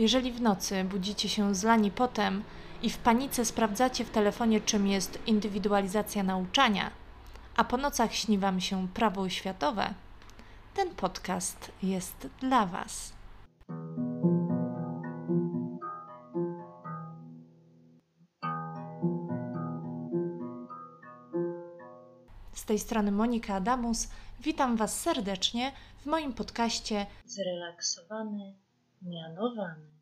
Jeżeli w nocy budzicie się zlani potem i w panice sprawdzacie w telefonie, czym jest indywidualizacja nauczania, a po nocach śni Wam się prawo oświatowe, ten podcast jest dla Was. Z tej strony Monika Adamus. Witam Was serdecznie w moim podcaście Zrelaksowany, mianowany.